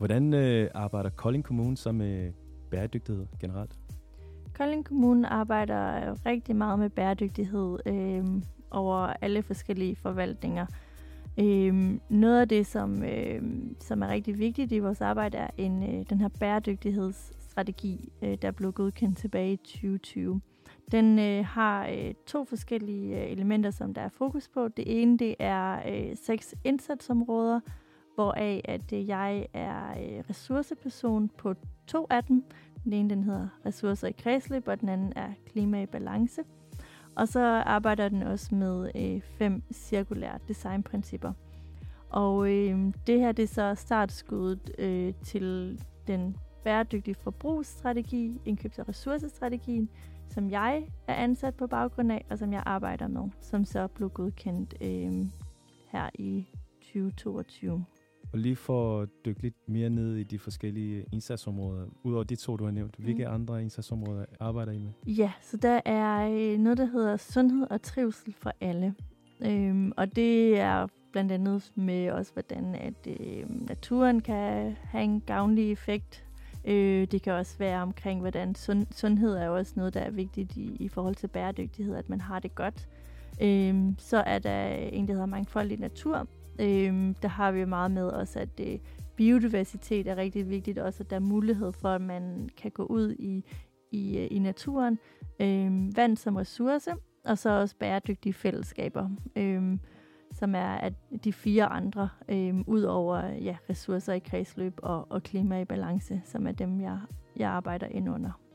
Hvordan øh, arbejder Kolding Kommune så med bæredygtighed generelt? Kolding Kommune arbejder øh, rigtig meget med bæredygtighed øh, over alle forskellige forvaltninger. Øh, noget af det, som, øh, som er rigtig vigtigt i vores arbejde, er en, øh, den her bæredygtighedsstrategi, øh, der blev godkendt tilbage i 2020. Den øh, har øh, to forskellige øh, elementer, som der er fokus på. Det ene det er øh, seks indsatsområder, hvoraf at øh, jeg er øh, ressourceperson på to af dem. Den ene den hedder ressourcer i kredsløb, og den anden er klima i balance. Og så arbejder den også med øh, fem cirkulære designprincipper. Og øh, det her det er så startskuddet øh, til den bæredygtige forbrugsstrategi, indkøbs- og ressourcestrategien, som jeg er ansat på baggrund af, og som jeg arbejder med, som så blev godkendt øh, her i 2022. Og lige for at dykke lidt mere ned i de forskellige indsatsområder, udover de to, du har nævnt, hvilke mm. andre indsatsområder arbejder I med? Ja, så der er øh, noget, der hedder sundhed og trivsel for alle. Øhm, og det er blandt andet med også, hvordan at øh, naturen kan have en gavnlig effekt. Øh, det kan også være omkring, hvordan sund, sundhed er også noget, der er vigtigt i, i forhold til bæredygtighed, at man har det godt. Øh, så er der en, der hedder mangfoldig natur, Øhm, der har vi meget med også, at øh, biodiversitet er rigtig vigtigt, også at der er mulighed for, at man kan gå ud i, i, øh, i naturen. Øhm, vand som ressource, og så også bæredygtige fællesskaber, øhm, som er at de fire andre, øhm, ud over ja, ressourcer i kredsløb og, og klima i balance, som er dem, jeg, jeg arbejder ind under.